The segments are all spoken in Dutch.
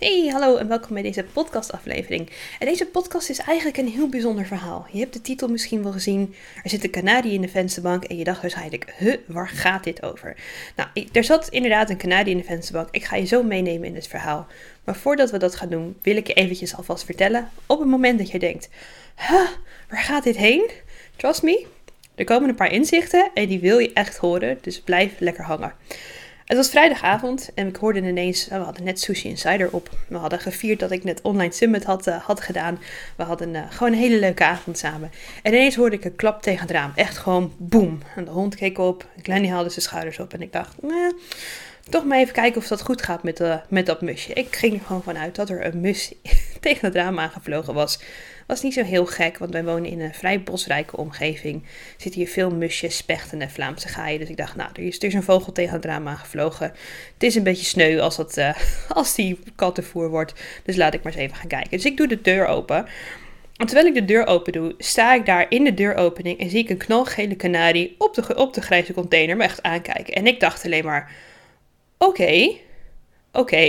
Hey, hallo en welkom bij deze podcastaflevering. En deze podcast is eigenlijk een heel bijzonder verhaal. Je hebt de titel misschien wel gezien. Er zit een kanarie in de vensterbank en je dacht waarschijnlijk, huh, waar gaat dit over? Nou, er zat inderdaad een kanarie in de vensterbank. Ik ga je zo meenemen in het verhaal. Maar voordat we dat gaan doen, wil ik je eventjes alvast vertellen. Op het moment dat je denkt, huh, waar gaat dit heen? Trust me, er komen een paar inzichten en die wil je echt horen, dus blijf lekker hangen. Het was vrijdagavond en ik hoorde ineens, we hadden net Sushi Insider op. We hadden gevierd dat ik net online summit had, uh, had gedaan. We hadden uh, gewoon een hele leuke avond samen. En ineens hoorde ik een klap tegen het raam. Echt gewoon boem. En de hond keek op, Glenny haalde zijn schouders op en ik dacht, nee, toch maar even kijken of dat goed gaat met, met dat musje. Ik ging er gewoon vanuit dat er een mus tegen het raam aangevlogen was. Was niet zo heel gek, want wij wonen in een vrij bosrijke omgeving. Er zitten hier veel musjes, spechten en Vlaamse gaaien. Dus ik dacht, nou, er is, er een vogel tegen het raam aangevlogen. Het is een beetje sneu als, dat, uh, als die kattenvoer wordt. Dus laat ik maar eens even gaan kijken. Dus ik doe de deur open. En terwijl ik de deur open doe, sta ik daar in de deuropening en zie ik een knalgele kanarie op de, op de grijze container me echt aankijken. En ik dacht alleen maar, oké, oké.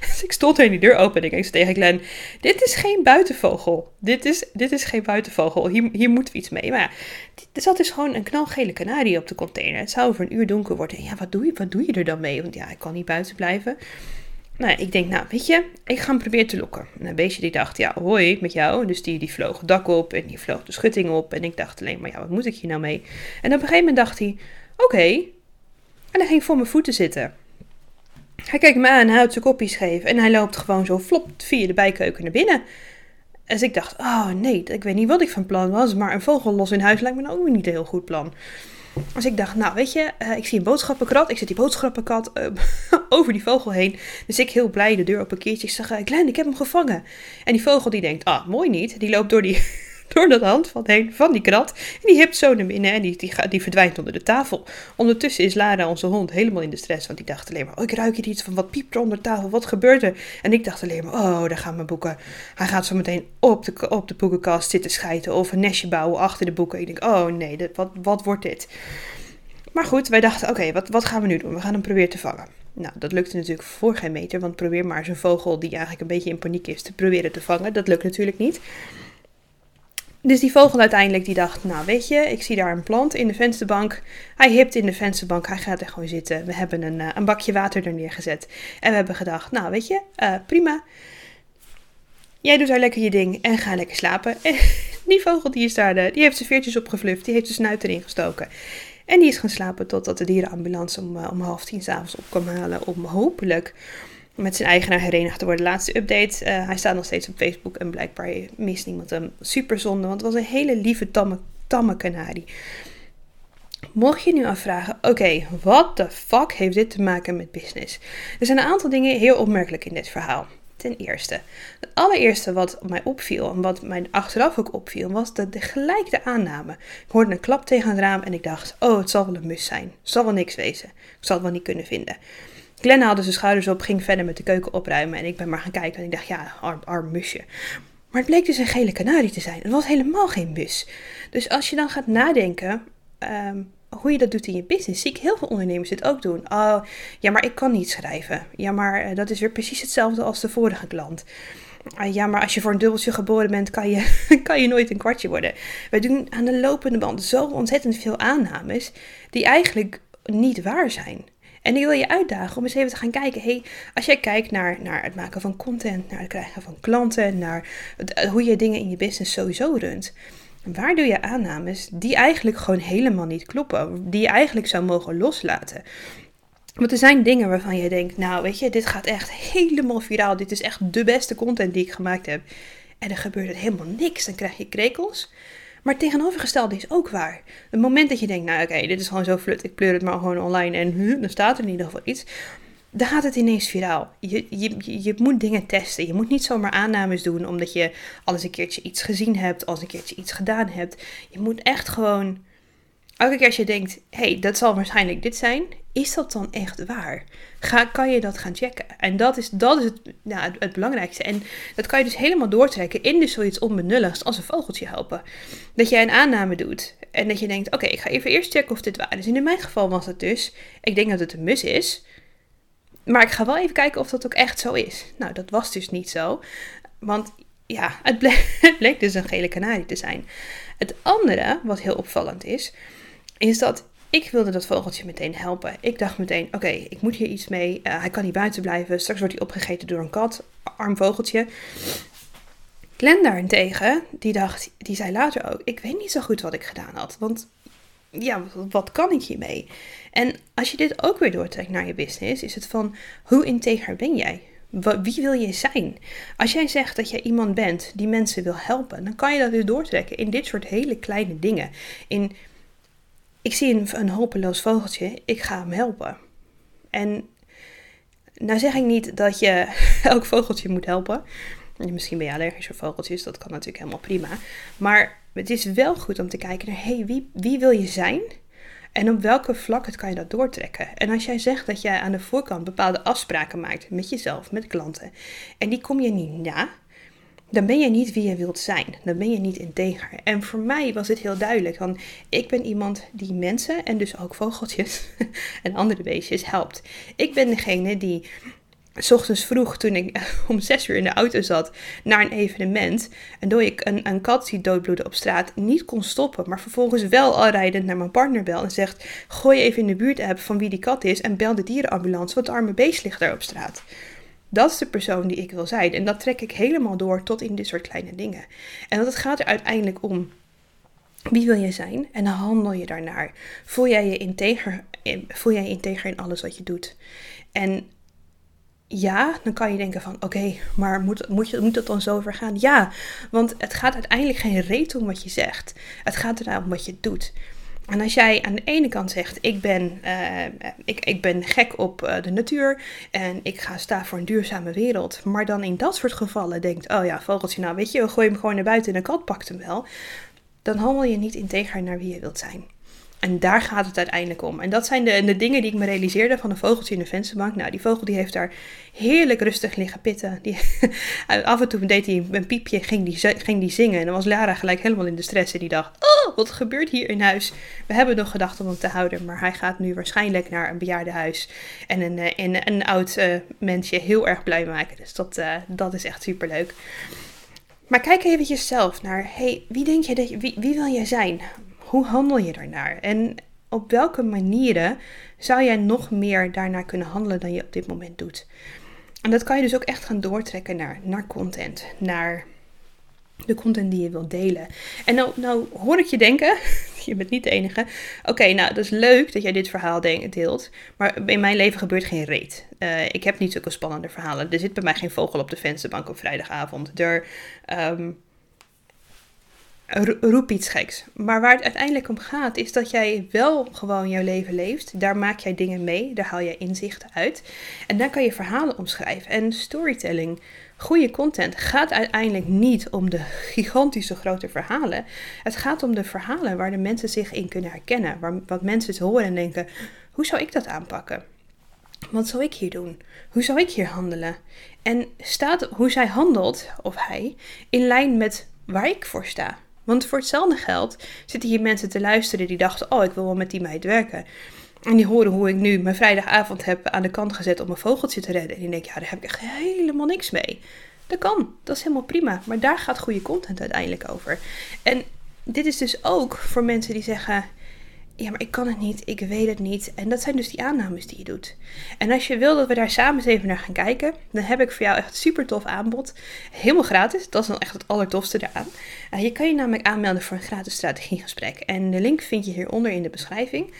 Dus ik stond in die deur open en ik zei tegen Glenn, dit is geen buitenvogel. Dit is, dit is geen buitenvogel. Hier, hier moeten we iets mee. Maar er zat dus gewoon een knalgele kanarie op de container. Het zou over een uur donker worden. Ja, wat doe je, wat doe je er dan mee? Want ja, ik kan niet buiten blijven. Nou, ik denk, nou, weet je, ik ga hem proberen te lokken. En een beestje die dacht, ja, hoi, met jou. Dus die, die vloog het dak op en die vloog de schutting op. En ik dacht alleen maar, ja, wat moet ik hier nou mee? En op een gegeven moment dacht hij, oké. En hij ging voor mijn voeten zitten. Hij kijkt me aan, houdt zijn kopje scheef en hij loopt gewoon zo flop via de bijkeuken naar binnen. Dus ik dacht, oh nee, ik weet niet wat ik van plan was, maar een vogel los in huis lijkt me nou ook niet een heel goed plan. Dus ik dacht, nou weet je, uh, ik zie een boodschappenkrat, ik zet die boodschappenkrat uh, over die vogel heen. Dus ik heel blij de deur op een keertje. Ik zeg, uh, ik heb hem gevangen. En die vogel die denkt, ah, mooi niet. Die loopt door die, door dat handvat heen van die krat. En die hipt zo naar binnen en die, die, die verdwijnt onder de tafel. Ondertussen is Lara, onze hond, helemaal in de stress. Want die dacht alleen maar, oh ik ruik hier iets van, wat piept er onder de tafel, wat gebeurt er? En ik dacht alleen maar, oh daar gaan mijn boeken. Hij gaat zo meteen op de, op de boekenkast zitten schijten of een nestje bouwen achter de boeken. Ik denk, oh nee, wat, wat wordt dit? Maar goed, wij dachten, oké, wat, wat gaan we nu doen? We gaan hem proberen te vangen. Nou, dat lukte natuurlijk voor geen meter, want probeer maar zo'n vogel die eigenlijk een beetje in paniek is te proberen te vangen. Dat lukt natuurlijk niet. Dus die vogel uiteindelijk die dacht, nou weet je, ik zie daar een plant in de vensterbank. Hij hipt in de vensterbank, hij gaat er gewoon zitten. We hebben een, uh, een bakje water er neergezet. En we hebben gedacht, nou weet je, uh, prima. Jij doet daar lekker je ding en ga lekker slapen. En die vogel die is daar, de, die heeft zijn veertjes opgevlucht, die heeft zijn snuit erin gestoken. En die is gaan slapen totdat de dierenambulance om, om half tien s'avonds op kwam halen. Om hopelijk met zijn eigenaar herenigd te worden. Laatste update. Uh, hij staat nog steeds op Facebook en blijkbaar mist niemand hem. Super zonde, want het was een hele lieve tamme, tamme kanarie. Mocht je nu afvragen, oké, wat de fuck heeft dit te maken met business? Er zijn een aantal dingen heel opmerkelijk in dit verhaal. Ten eerste, het allereerste wat mij opviel en wat mij achteraf ook opviel, was de, de gelijk de aanname. Ik hoorde een klap tegen het raam en ik dacht, oh, het zal wel een mus zijn. Het zal wel niks wezen. Ik zal het wel niet kunnen vinden. Glenn haalde zijn schouders op, ging verder met de keuken opruimen en ik ben maar gaan kijken en ik dacht, ja, arm, arm musje. Maar het bleek dus een gele kanarie te zijn. Het was helemaal geen mus. Dus als je dan gaat nadenken um, hoe je dat doet in je business, zie ik heel veel ondernemers dit ook doen. Oh, ja, maar ik kan niet schrijven. Ja, maar uh, dat is weer precies hetzelfde als de vorige klant. Uh, ja, maar als je voor een dubbeltje geboren bent, kan je, kan je nooit een kwartje worden. Wij doen aan de lopende band zo ontzettend veel aannames die eigenlijk niet waar zijn. En ik wil je uitdagen om eens even te gaan kijken. Hey, als jij kijkt naar, naar het maken van content, naar het krijgen van klanten, naar het, hoe je dingen in je business sowieso runt. Waar doe je aannames die eigenlijk gewoon helemaal niet kloppen? Die je eigenlijk zou mogen loslaten? Want er zijn dingen waarvan je denkt, nou weet je, dit gaat echt helemaal viraal. Dit is echt de beste content die ik gemaakt heb. En er gebeurt helemaal niks. Dan krijg je krekels. Maar het tegenovergestelde is ook waar. Het moment dat je denkt, nou oké, dit is gewoon zo flut, ik pleur het maar gewoon online en huh, dan staat er in ieder geval iets. Dan gaat het ineens viraal. Je, je, je moet dingen testen. Je moet niet zomaar aannames doen omdat je al een keertje iets gezien hebt, al eens een keertje iets gedaan hebt. Je moet echt gewoon elke keer als je denkt, hey, dat zal waarschijnlijk dit zijn, is dat dan echt waar? Ga, kan je dat gaan checken? En dat is, dat is het, het, belangrijkste. En dat kan je dus helemaal doortrekken in dus zoiets onbenulligs als een vogeltje helpen. Dat jij een aanname doet en dat je denkt, oké, ik ga even eerst checken of dit waar is. In mijn geval was het dus, ik denk dat het een mus is. Maar ik ga wel even kijken of dat ook echt zo is. Nou, dat was dus niet zo. Want ja, het het bleek dus een gele kanarie te zijn. Het andere, wat heel opvallend is, is dat ik wilde dat vogeltje meteen helpen. Ik dacht meteen, oké, ik moet hier iets mee. Uh, hij kan niet buiten blijven. Straks wordt hij opgegeten door een kat. Arm vogeltje. Glenn daarentegen, die dacht, die zei later ook, ik weet niet zo goed wat ik gedaan had. Want ja, wat kan ik hiermee? En als je dit ook weer doortrekt naar je business, is het van, hoe integer ben jij? Wie wil je zijn? Als jij zegt dat jij iemand bent die mensen wil helpen, dan kan je dat dus doortrekken in dit soort hele kleine dingen. In, ik zie een, hopeloos vogeltje, ik ga hem helpen. En nou zeg ik niet dat je elk vogeltje moet helpen. Misschien ben je allergisch voor vogeltjes, dat kan natuurlijk helemaal prima. Maar het is wel goed om te kijken naar, hey, wie, wie wil je zijn? En op welke vlakken kan je dat doortrekken? En als jij zegt dat jij aan de voorkant bepaalde afspraken maakt met jezelf, met klanten, en die kom je niet na, dan ben je niet wie je wilt zijn. Dan ben je niet integer. En voor mij was het heel duidelijk. Want ik ben iemand die mensen en dus ook vogeltjes en andere beestjes helpt. Ik ben degene die s ochtends vroeg, toen ik om zes uur in de auto zat, naar een evenement. En door ik een, een kat zie doodbloeden op straat, niet kon stoppen. Maar vervolgens wel al rijdend naar mijn partner bel en zegt: Gooi even in de buurt app van wie die kat is en bel de dierenambulance, want het arme beest ligt daar op straat. Dat is de persoon die ik wil zijn. En dat trek ik helemaal door tot in dit soort kleine dingen. En het gaat er uiteindelijk om. Wie wil je zijn? En dan handel je daarnaar. Voel jij je integer, voel jij je integer in alles wat je doet? En ja, dan kan je denken van oké, maar moet, moet, je, moet dat dan zo ver gaan? Ja, want het gaat uiteindelijk geen reet om wat je zegt. Het gaat erom wat je doet. En als jij aan de ene kant zegt, ik ben, uh, ik, ik ben gek op uh, de natuur en ik ga staan voor een duurzame wereld, maar dan in dat soort gevallen denkt, oh ja, vogeltje, nou weet je, we gooien hem gewoon naar buiten en een kat pakt hem wel, dan handel je niet integer naar wie je wilt zijn. En daar gaat het uiteindelijk om. En dat zijn de, de dingen die ik me realiseerde van een vogeltje in de vensterbank. Nou, die vogel die heeft daar heerlijk rustig liggen pitten. Die, af en toe deed hij een piepje, ging die, ging die zingen. En dan was Lara gelijk helemaal in de stress. En die dacht, wat gebeurt hier in huis? We hebben nog gedacht om hem te houden. Maar hij gaat nu waarschijnlijk naar een bejaardenhuis. En een, eh, een, oud uh, mensje heel erg blij maken. Dus dat, uh, dat is echt superleuk. Maar kijk eventjes zelf naar, hey, wie denk je dat je, wie, wie wil jij zijn? Hoe handel je daarnaar? En op welke manieren zou jij nog meer daarnaar kunnen handelen dan je op dit moment doet? En dat kan je dus ook echt gaan doortrekken naar, naar content, naar de content die je wilt delen. En nou, nou hoor ik je denken, je bent niet de enige. Oké, nou dat is leuk dat jij dit verhaal deelt, maar in mijn leven gebeurt geen reet. Uh, ik heb niet zulke spannende verhalen. Er zit bij mij geen vogel op de vensterbank op vrijdagavond. Er, um, roep iets geks. Maar waar het uiteindelijk om gaat, is dat jij wel gewoon jouw leven leeft. Daar maak jij dingen mee, daar haal je inzichten uit. En daar kan je verhalen omschrijven. En storytelling, goede content, gaat uiteindelijk niet om de gigantische grote verhalen. Het gaat om de verhalen waar de mensen zich in kunnen herkennen. Waar, wat mensen horen en denken: hoe zou ik dat aanpakken? Wat zou ik hier doen? Hoe zou ik hier handelen? En staat hoe zij handelt, of hij, in lijn met waar ik voor sta? Want voor hetzelfde geld zitten hier mensen te luisteren die dachten: Oh, ik wil wel met die meid werken. En die horen hoe ik nu mijn vrijdagavond heb aan de kant gezet om een vogeltje te redden. En die denken: Ja, daar heb ik echt helemaal niks mee. Dat kan, dat is helemaal prima. Maar daar gaat goede content uiteindelijk over. En dit is dus ook voor mensen die zeggen: ja, maar ik kan het niet, ik weet het niet. En dat zijn dus die aannames die je doet. En als je wil dat we daar samen eens even naar gaan kijken, dan heb ik voor jou echt super tof aanbod. Helemaal gratis, dat is dan echt het allertofste eraan. Uh, je kan je namelijk aanmelden voor een gratis strategiegesprek. En de link vind je hieronder in de beschrijving.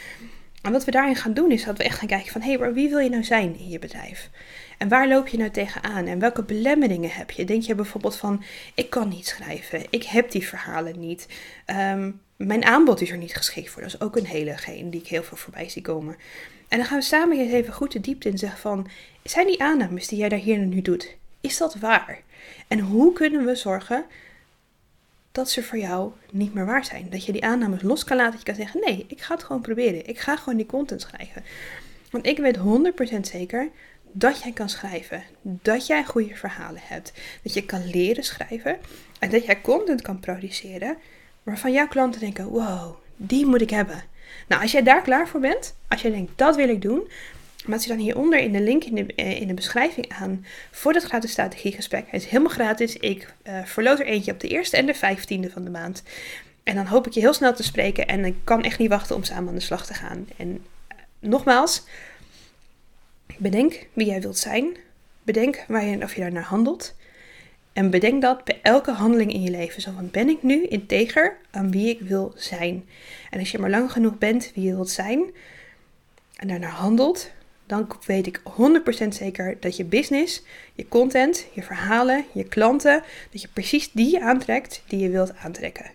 En wat we daarin gaan doen is dat we echt gaan kijken van... hé, hey, maar wie wil je nou zijn in je bedrijf? En waar loop je nou tegenaan? En welke belemmeringen heb je? Denk je bijvoorbeeld van, ik kan niet schrijven. Ik heb die verhalen niet. Um, mijn aanbod is er niet geschikt voor. Dat is ook een hele geen die ik heel veel voorbij zie komen. En dan gaan we samen eens even goed de diepte in zeggen van... Zijn die aannames die jij daar hier nu doet, is dat waar? En hoe kunnen we zorgen dat ze voor jou niet meer waar zijn? Dat je die aannames los kan laten. Dat je kan zeggen, nee, ik ga het gewoon proberen. Ik ga gewoon die content schrijven. Want ik weet 100% zeker dat jij kan schrijven. Dat jij goede verhalen hebt. Dat je kan leren schrijven. En dat jij content kan produceren waarvan jouw klanten denken: wow, die moet ik hebben. Nou, als jij daar klaar voor bent, als jij denkt dat wil ik doen, Maak je dan hieronder in de link in de, eh, in de beschrijving aan voor dat gratis strategiegesprek. Hij is helemaal gratis. Ik uh, verloot er eentje op de eerste en de vijftiende van de maand. En dan hoop ik je heel snel te spreken. En ik kan echt niet wachten om samen aan de slag te gaan. En uh, nogmaals, bedenk wie jij wilt zijn. Bedenk waar je, of je daar naar handelt. En bedenk dat bij elke handeling in je leven. Zo van, ben ik nu integer aan wie ik wil zijn? En als je maar lang genoeg bent wie je wilt zijn en daarnaar handelt, dan weet ik 100% zeker dat je business, je content, je verhalen, je klanten, dat je precies die aantrekt die je wilt aantrekken.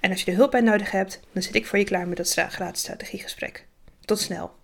En als je er hulp bij nodig hebt, dan zit ik voor je klaar met dat gratis strategiegesprek. Tot snel.